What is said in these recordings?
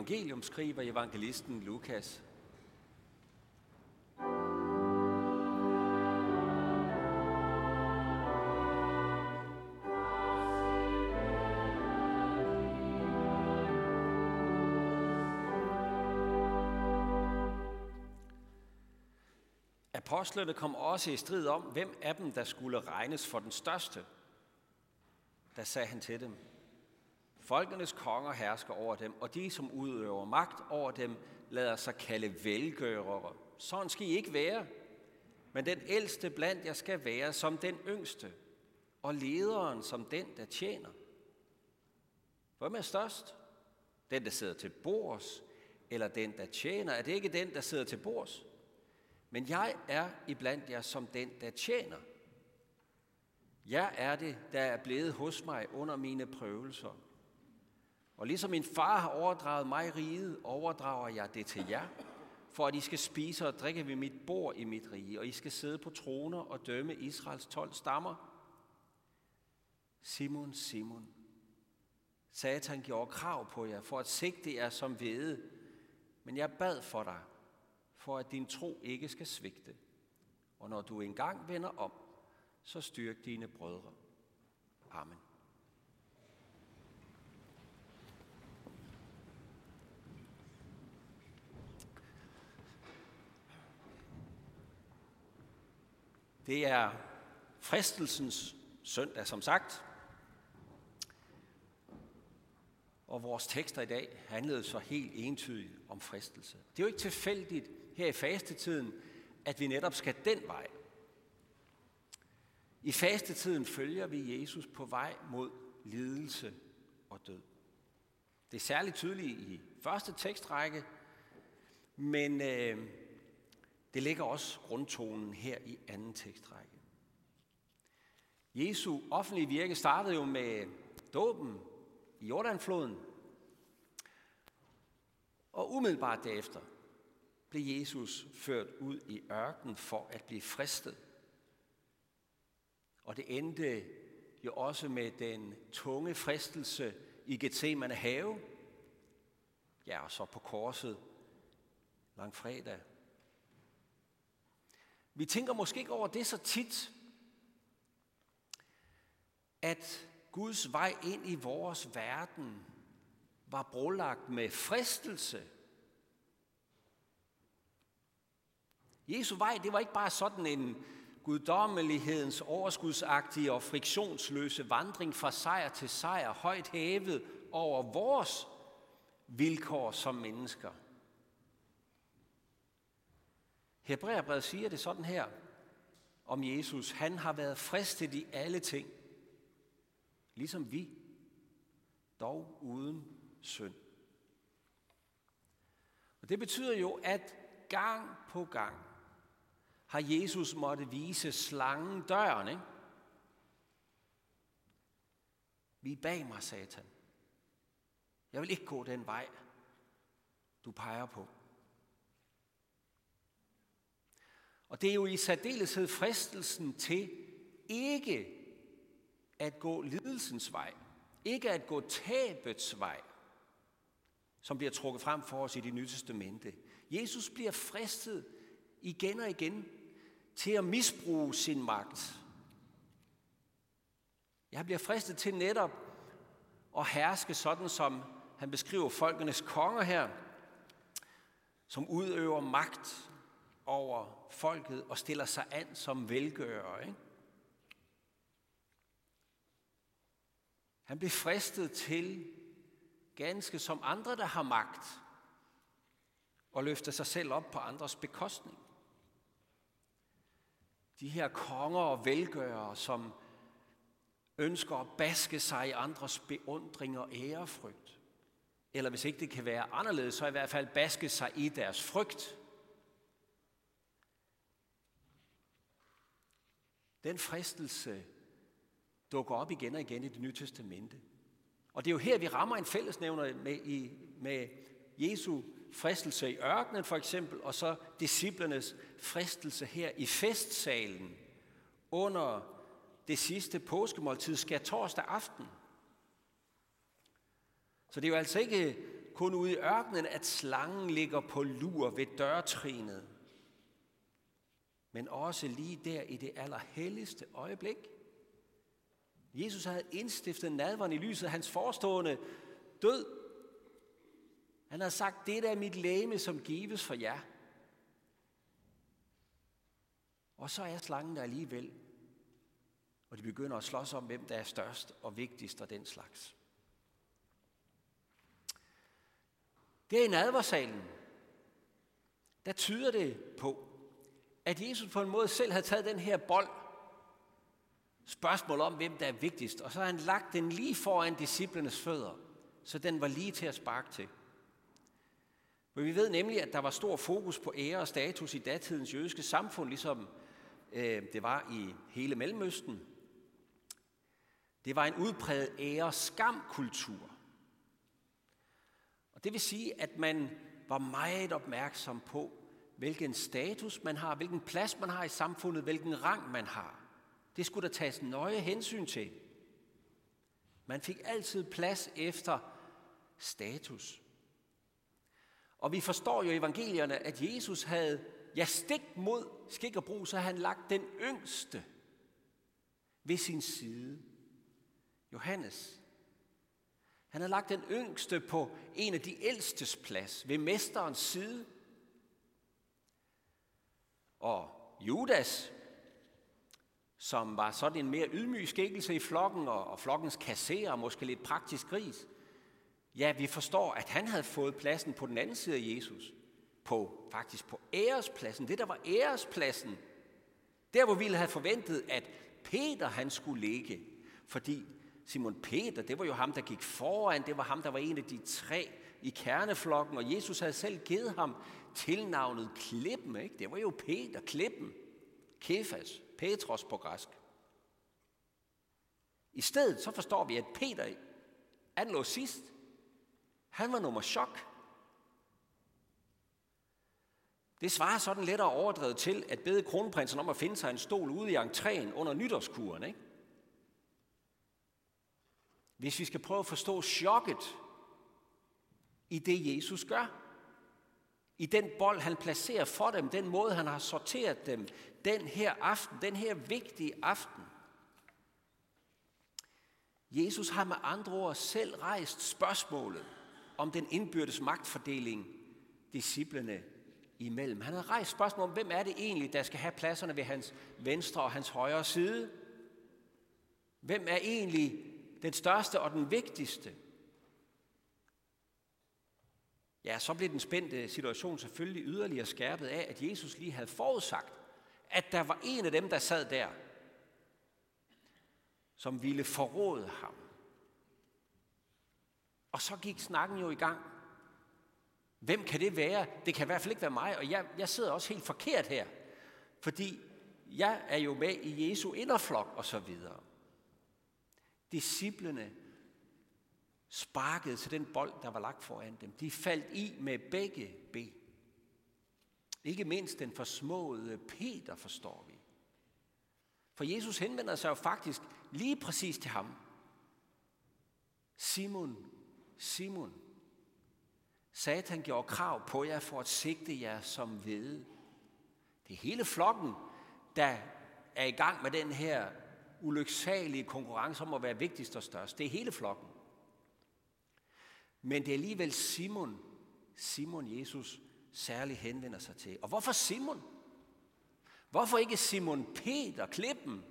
evangelium skriver evangelisten Lukas. Apostlerne kom også i strid om, hvem af dem, der skulle regnes for den største. Der sagde han til dem, Folkenes konger hersker over dem, og de, som udøver magt over dem, lader sig kalde velgørere. Sådan skal I ikke være. Men den ældste blandt jer skal være som den yngste, og lederen som den, der tjener. Hvem er størst? Den, der sidder til bords, eller den, der tjener? Er det ikke den, der sidder til bords? Men jeg er iblandt jer som den, der tjener. Jeg er det, der er blevet hos mig under mine prøvelser. Og ligesom min far har overdraget mig riget, overdrager jeg det til jer, for at I skal spise og drikke ved mit bord i mit rige, og I skal sidde på troner og dømme Israels tolv stammer. Simon, Simon, Satan gjorde krav på jer, for at sigte jer som vede, men jeg bad for dig, for at din tro ikke skal svigte. Og når du engang vender om, så styrk dine brødre. Amen. Det er fristelsens søndag, som sagt. Og vores tekster i dag handlede så helt entydigt om fristelse. Det er jo ikke tilfældigt her i fastetiden, at vi netop skal den vej. I fastetiden følger vi Jesus på vej mod lidelse og død. Det er særligt tydeligt i første tekstrække, men øh, det ligger også grundtonen her i anden tekstrække. Jesu offentlige virke startede jo med dåben i Jordanfloden, og umiddelbart derefter blev Jesus ført ud i ørkenen for at blive fristet. Og det endte jo også med den tunge fristelse i Gethsemane have. Ja, og så på korset langfredag. Vi tænker måske ikke over det så tit, at Guds vej ind i vores verden var brolagt med fristelse. Jesu vej, det var ikke bare sådan en guddommelighedens overskudsagtige og friktionsløse vandring fra sejr til sejr, højt hævet over vores vilkår som mennesker. Hebræerbrevet siger det sådan her om Jesus. Han har været fristet i alle ting, ligesom vi, dog uden synd. Og det betyder jo, at gang på gang har Jesus måtte vise slangen døren, ikke? Vi er bag mig, satan. Jeg vil ikke gå den vej, du peger på. Og det er jo i særdeleshed fristelsen til ikke at gå lidelsens vej, ikke at gå tabets vej, som bliver trukket frem for os i det nye testamente. Jesus bliver fristet igen og igen til at misbruge sin magt. Jeg bliver fristet til netop at herske sådan, som han beskriver folkenes konger her, som udøver magt over folket og stiller sig an som velgører. Ikke? Han blev fristet til, ganske som andre, der har magt, og løfte sig selv op på andres bekostning. De her konger og velgørere, som ønsker at baske sig i andres beundring og ærefrygt. Eller hvis ikke det kan være anderledes, så i hvert fald baske sig i deres frygt. Den fristelse dukker op igen og igen i det nye testamente. Og det er jo her, vi rammer en fællesnævner med, i, med Jesu fristelse i ørkenen for eksempel, og så disciplernes fristelse her i festsalen under det sidste påskemåltid, skal torsdag aften. Så det er jo altså ikke kun ude i ørkenen, at slangen ligger på lur ved dørtrinet, men også lige der i det allerhelligste øjeblik. Jesus havde indstiftet nadveren i lyset af hans forestående død. Han havde sagt, det er mit læme, som gives for jer. Og så er slangen der alligevel. Og de begynder at slås om, hvem der er størst og vigtigst og den slags. Det er i nadversalen. Der tyder det på, at Jesus på en måde selv havde taget den her bold, spørgsmål om, hvem der er vigtigst, og så har han lagt den lige foran disciplenes fødder, så den var lige til at sparke til. For vi ved nemlig, at der var stor fokus på ære og status i datidens jødiske samfund, ligesom øh, det var i hele Mellemøsten. Det var en udpræget ære-skam-kultur. Og det vil sige, at man var meget opmærksom på, hvilken status man har, hvilken plads man har i samfundet, hvilken rang man har. Det skulle der tages nøje hensyn til. Man fik altid plads efter status. Og vi forstår jo i evangelierne, at Jesus havde, ja stik mod skik og brug, så havde han lagt den yngste ved sin side. Johannes. Han havde lagt den yngste på en af de ældstes plads, ved mesterens side. Og Judas, som var sådan en mere ydmyg skikkelse i flokken, og, og flokkens kasserer, måske lidt praktisk gris, ja, vi forstår, at han havde fået pladsen på den anden side af Jesus. På, faktisk på ærespladsen. Det, der var ærespladsen. Der, hvor vi ville have forventet, at Peter han skulle ligge. Fordi Simon Peter, det var jo ham, der gik foran. Det var ham, der var en af de tre i kerneflokken. Og Jesus havde selv givet ham tilnavnet Klippen. Ikke? Det var jo Peter, Klippen. Kefas, Petros på græsk. I stedet så forstår vi, at Peter, han lå sidst. Han var nummer chok. Det svarer sådan lettere overdrevet til at bede kronprinsen om at finde sig en stol ude i entréen under nytårskuren. Ikke? Hvis vi skal prøve at forstå chokket i det, Jesus gør, i den bold, han placerer for dem, den måde, han har sorteret dem, den her aften, den her vigtige aften. Jesus har med andre ord selv rejst spørgsmålet om den indbyrdes magtfordeling disciplene imellem. Han har rejst spørgsmål om, hvem er det egentlig, der skal have pladserne ved hans venstre og hans højre side? Hvem er egentlig den største og den vigtigste? Ja, så blev den spændte situation selvfølgelig yderligere skærpet af, at Jesus lige havde forudsagt, at der var en af dem, der sad der, som ville forråde ham. Og så gik snakken jo i gang. Hvem kan det være? Det kan i hvert fald ikke være mig, og jeg, jeg sidder også helt forkert her. Fordi jeg er jo med i Jesu inderflok og så videre. Disciplene sparkede til den bold, der var lagt foran dem. De faldt i med begge ben. Ikke mindst den forsmåede Peter, forstår vi. For Jesus henvender sig jo faktisk lige præcis til ham. Simon, Simon, Satan gjorde krav på jer for at sigte jer som ved. Det er hele flokken, der er i gang med den her ulyksalige konkurrence om at være vigtigst og størst. Det er hele flokken. Men det er alligevel Simon, Simon Jesus særligt henvender sig til. Og hvorfor Simon? Hvorfor ikke Simon Peter, klippen?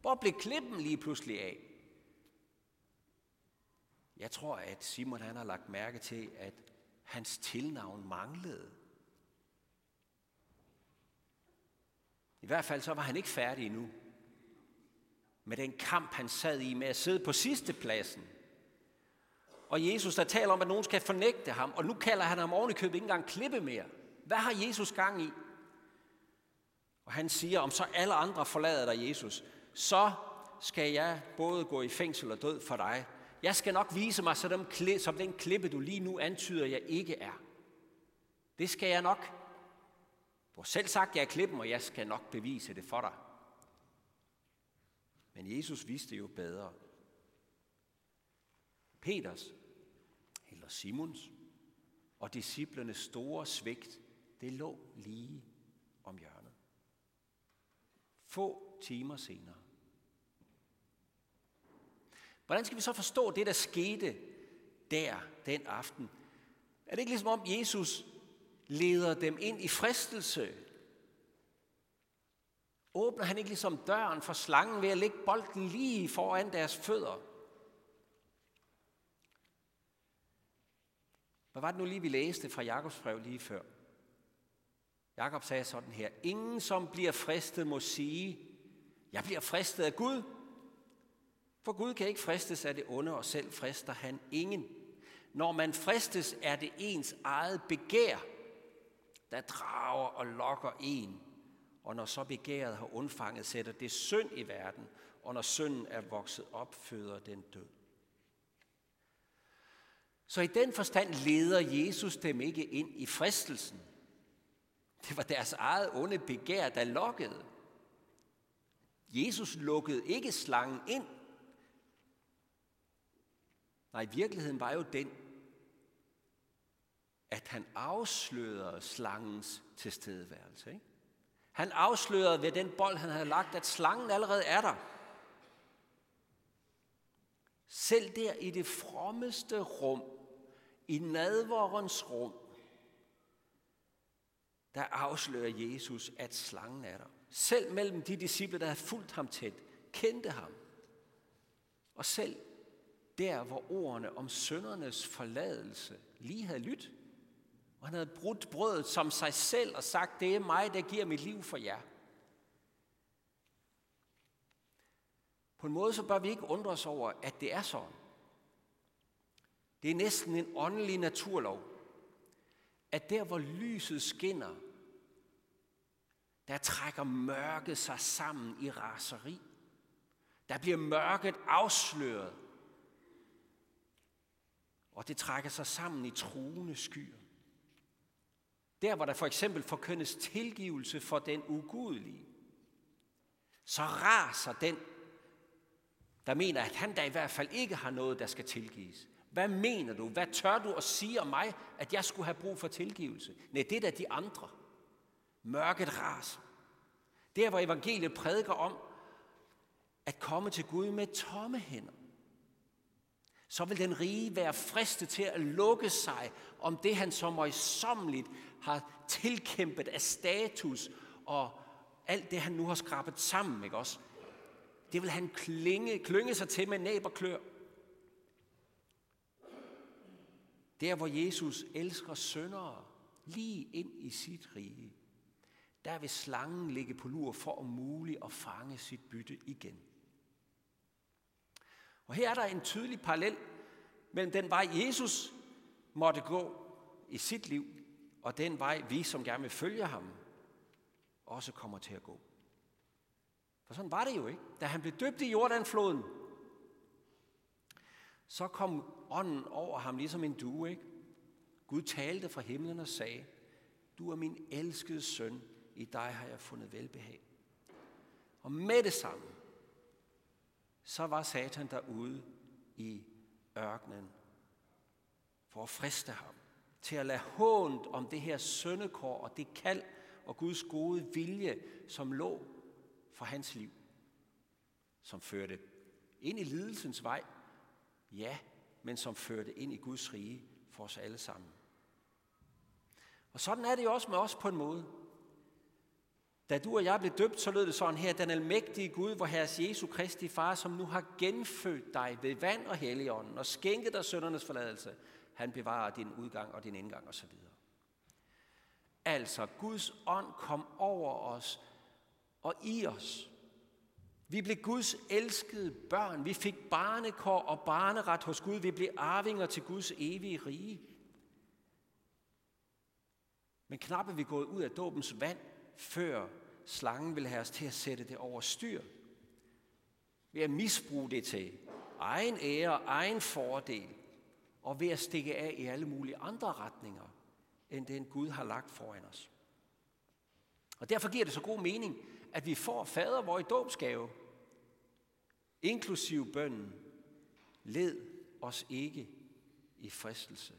Hvor blev klippen lige pludselig af? Jeg tror, at Simon han har lagt mærke til, at hans tilnavn manglede. I hvert fald så var han ikke færdig endnu med den kamp, han sad i med at sidde på sidste pladsen. Og Jesus, der taler om, at nogen skal fornægte ham, og nu kalder han ham ovenikøbet ikke engang klippe mere. Hvad har Jesus gang i? Og han siger, om så alle andre forlader dig, Jesus, så skal jeg både gå i fængsel og død for dig. Jeg skal nok vise mig som den, som den klippe, du lige nu antyder, jeg ikke er. Det skal jeg nok. Du har selv sagt, jeg er klippen, og jeg skal nok bevise det for dig. Men Jesus vidste jo bedre. Peters, Simons og disciplernes store svigt, det lå lige om hjørnet. Få timer senere. Hvordan skal vi så forstå det, der skete der den aften? Er det ikke ligesom om Jesus leder dem ind i fristelse? Åbner han ikke ligesom døren for slangen ved at lægge bolden lige foran deres fødder? Hvad var det nu lige, vi læste fra Jakobs brev lige før? Jakob sagde sådan her, ingen som bliver fristet må sige, jeg bliver fristet af Gud. For Gud kan ikke fristes af det onde, og selv frister han ingen. Når man fristes, er det ens eget begær, der drager og lokker en. Og når så begæret har undfanget, sætter det synd i verden, og når synden er vokset op, føder den død. Så i den forstand leder Jesus dem ikke ind i fristelsen. Det var deres eget onde begær, der lokkede. Jesus lukkede ikke slangen ind. Nej, virkeligheden var jo den, at han afslørede slangens tilstedeværelse. Ikke? Han afslørede ved den bold, han havde lagt, at slangen allerede er der. Selv der i det frommeste rum, i nadvorens rum, der afslører Jesus, at slangen er der. Selv mellem de disciple, der havde fulgt ham tæt, kendte ham. Og selv der, hvor ordene om søndernes forladelse lige havde lyttet, og han havde brudt brødet som sig selv og sagt, det er mig, der giver mit liv for jer. På en måde så bør vi ikke undre os over, at det er sådan. Det er næsten en åndelig naturlov, at der hvor lyset skinner, der trækker mørket sig sammen i raseri. Der bliver mørket afsløret, og det trækker sig sammen i truende skyer. Der, hvor der for eksempel forkyndes tilgivelse for den ugudelige, så raser den, der mener, at han da i hvert fald ikke har noget, der skal tilgives. Hvad mener du? Hvad tør du at sige om mig, at jeg skulle have brug for tilgivelse? Nej, det er da de andre. Mørket raser. Der, hvor evangeliet prædiker om at komme til Gud med tomme hænder, så vil den rige være fristet til at lukke sig om det, han så møjsommeligt har tilkæmpet af status og alt det, han nu har skrabet sammen, ikke også? Det vil han klinge, klynge sig til med næb og klør. Der, hvor Jesus elsker søndere, lige ind i sit rige, der vil slangen ligge på lur for om muligt at fange sit bytte igen. Og her er der en tydelig parallel mellem den vej, Jesus måtte gå i sit liv, og den vej, vi som gerne vil følge ham, også kommer til at gå. For sådan var det jo ikke. Da han blev døbt i Jordanfloden, så kom ånden over ham ligesom en due. Ikke? Gud talte fra himlen og sagde, du er min elskede søn, i dig har jeg fundet velbehag. Og med det samme, så var Satan derude i ørkenen for at friste ham, til at lade hånd om det her søndekår og det kald og Guds gode vilje, som lå for hans liv, som førte ind i lidelsens vej, ja, men som førte ind i Guds rige for os alle sammen. Og sådan er det jo også med os på en måde. Da du og jeg blev døbt, så lød det sådan her, den almægtige Gud, hvor Herres Jesu Kristi Far, som nu har genfødt dig ved vand og helligånden og skænket dig søndernes forladelse, han bevarer din udgang og din indgang osv. Altså, Guds ånd kom over os og i os. Vi blev Guds elskede børn. Vi fik barnekår og barneret hos Gud. Vi blev arvinger til Guds evige rige. Men knap er vi gået ud af dåbens vand, før slangen vil have os til at sætte det over styr. Ved at misbruge det til egen ære, og egen fordel, og ved at stikke af i alle mulige andre retninger, end den Gud har lagt foran os. Og derfor giver det så god mening, at vi får fader vor i dåbsgave, inklusiv bønden, led os ikke i fristelse.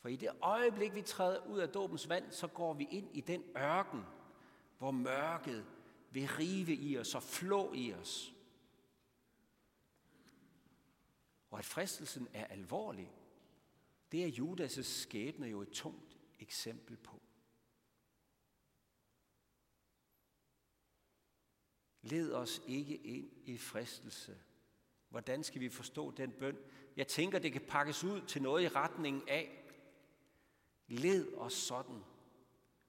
For i det øjeblik, vi træder ud af dåbens vand, så går vi ind i den ørken, hvor mørket vil rive i os og flå i os. Og at fristelsen er alvorlig, det er Judas' skæbne jo et tungt eksempel på. Led os ikke ind i fristelse. Hvordan skal vi forstå den bøn? Jeg tænker, det kan pakkes ud til noget i retning af. Led os sådan,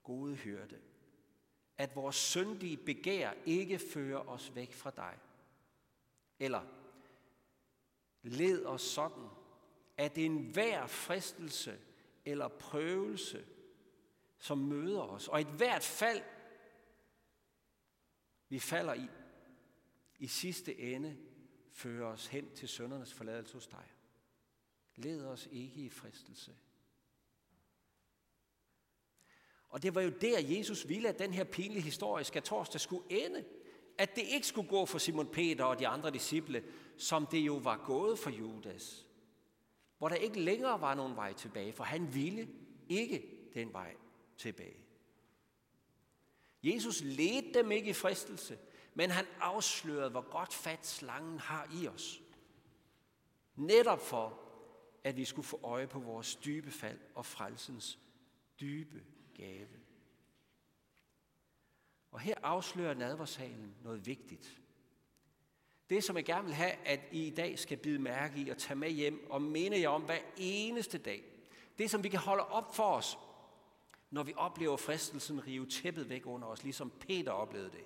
gode hørte, at vores syndige begær ikke fører os væk fra dig. Eller, led os sådan, at enhver fristelse eller prøvelse, som møder os, og et hvert fald, vi falder i, i sidste ende fører os hen til søndernes forladelse hos dig. Led os ikke i fristelse. Og det var jo der, Jesus ville, at den her pinlige historie skal torsdag skulle ende. At det ikke skulle gå for Simon Peter og de andre disciple, som det jo var gået for Judas. Hvor der ikke længere var nogen vej tilbage, for han ville ikke den vej tilbage. Jesus ledte dem ikke i fristelse, men han afslørede, hvor godt fat slangen har i os. Netop for, at vi skulle få øje på vores dybe fald og frelsens dybe gave. Og her afslører nadversalen noget vigtigt. Det, som jeg gerne vil have, at I i dag skal bide mærke i og tage med hjem og minde jer om hver eneste dag. Det, som vi kan holde op for os, når vi oplever fristelsen rive tæppet væk under os, ligesom Peter oplevede det.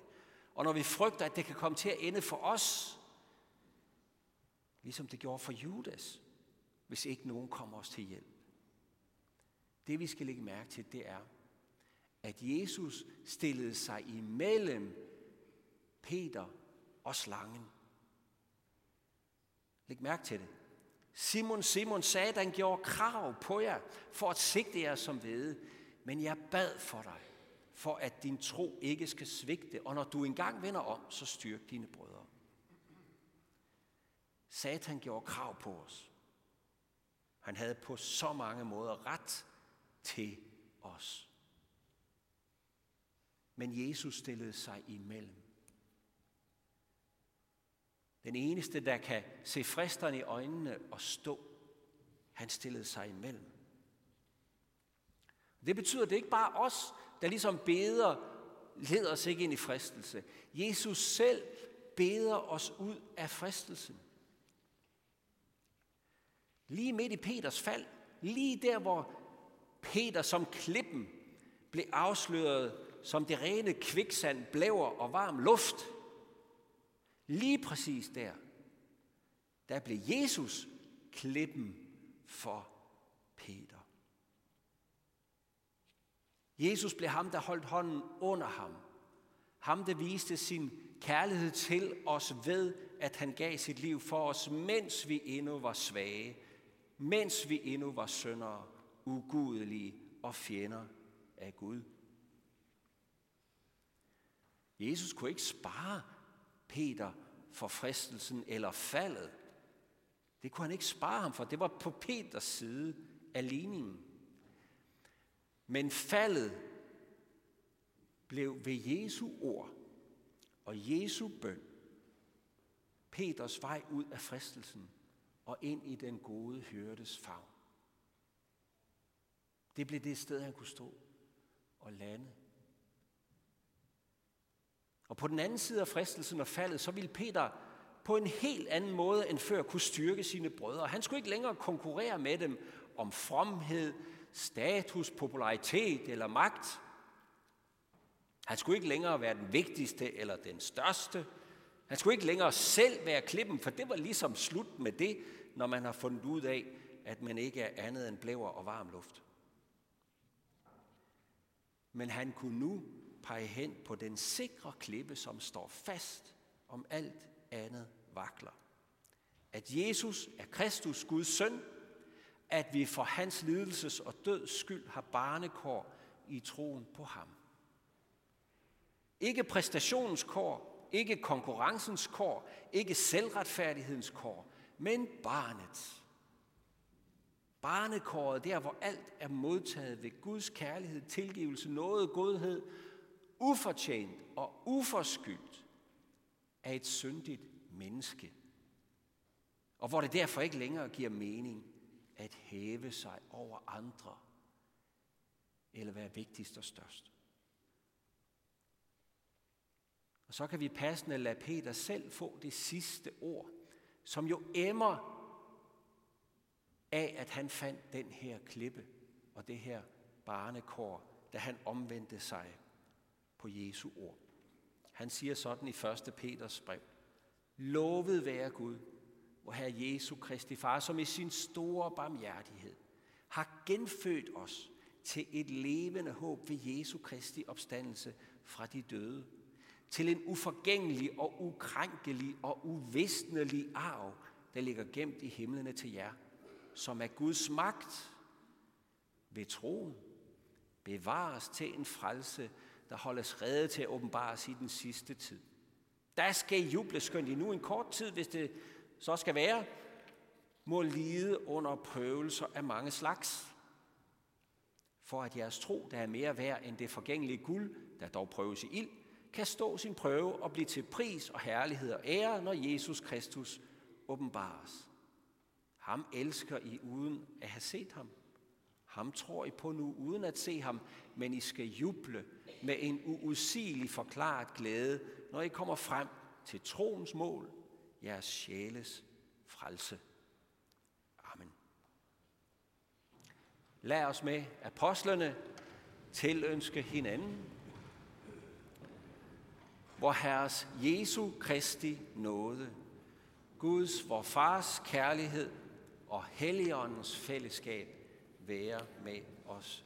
Og når vi frygter, at det kan komme til at ende for os, ligesom det gjorde for Judas, hvis ikke nogen kommer os til hjælp. Det vi skal lægge mærke til, det er, at Jesus stillede sig imellem Peter og slangen. Læg mærke til det. Simon, Simon, Satan gjorde krav på jer for at sigte jer som ved, men jeg bad for dig, for at din tro ikke skal svigte, og når du engang vender om, så styrk dine brødre. Satan gjorde krav på os. Han havde på så mange måder ret til os. Men Jesus stillede sig imellem. Den eneste, der kan se fristerne i øjnene og stå, han stillede sig imellem. Det betyder, at det ikke bare os, der ligesom beder, leder os ikke ind i fristelse. Jesus selv beder os ud af fristelsen. Lige midt i Peters fald, lige der, hvor Peter som klippen blev afsløret som det rene kviksand, blæver og varm luft. Lige præcis der, der blev Jesus klippen for Peter. Jesus blev ham, der holdt hånden under ham. Ham, der viste sin kærlighed til os ved, at han gav sit liv for os, mens vi endnu var svage, mens vi endnu var syndere, ugudelige og fjender af Gud. Jesus kunne ikke spare Peter for fristelsen eller faldet. Det kunne han ikke spare ham for. Det var på Peters side af ligningen. Men faldet blev ved Jesu ord og Jesu bøn Peters vej ud af fristelsen og ind i den gode hørtes favn. Det blev det sted, han kunne stå og lande. Og på den anden side af fristelsen og faldet, så ville Peter på en helt anden måde end før kunne styrke sine brødre. Han skulle ikke længere konkurrere med dem om fromhed, status, popularitet eller magt. Han skulle ikke længere være den vigtigste eller den største. Han skulle ikke længere selv være klippen, for det var ligesom slut med det, når man har fundet ud af, at man ikke er andet end blæver og varm luft. Men han kunne nu pege hen på den sikre klippe, som står fast om alt andet vakler. At Jesus er Kristus, Guds søn, at vi for hans lidelses og døds skyld har barnekår i troen på ham. Ikke præstationens kår, ikke konkurrencens kår, ikke selvretfærdighedens kår, men barnets. Barnekåret, der hvor alt er modtaget ved Guds kærlighed, tilgivelse, noget, godhed, ufortjent og uforskyldt af et syndigt menneske. Og hvor det derfor ikke længere giver mening at hæve sig over andre, eller være vigtigst og størst. Og så kan vi passende lade Peter selv få det sidste ord, som jo emmer af, at han fandt den her klippe og det her barnekår, da han omvendte sig på Jesu ord. Han siger sådan i 1. Peters brev. Lovet være Gud, hvor Herre Jesu Kristi Far, som i sin store barmhjertighed har genfødt os til et levende håb ved Jesu Kristi opstandelse fra de døde, til en uforgængelig og ukrænkelig og uvisnelig arv, der ligger gemt i himlene til jer, som er Guds magt ved troen bevares til en frelse, der holdes reddet til at åbenbares i den sidste tid. Der skal I juble, skønt I nu en kort tid, hvis det så skal være, må lide under prøvelser af mange slags, for at jeres tro, der er mere værd end det forgængelige guld, der dog prøves i ild, kan stå sin prøve og blive til pris og herlighed og ære, når Jesus Kristus åbenbares. Ham elsker I uden at have set ham. Ham tror I på nu uden at se ham, men I skal juble med en uudsigelig forklaret glæde, når I kommer frem til troens mål, jeres sjæles frelse. Amen. Lad os med apostlerne tilønske hinanden, hvor Herres Jesu Kristi nåde, Guds, vor Fars kærlighed og Helligåndens fællesskab være med os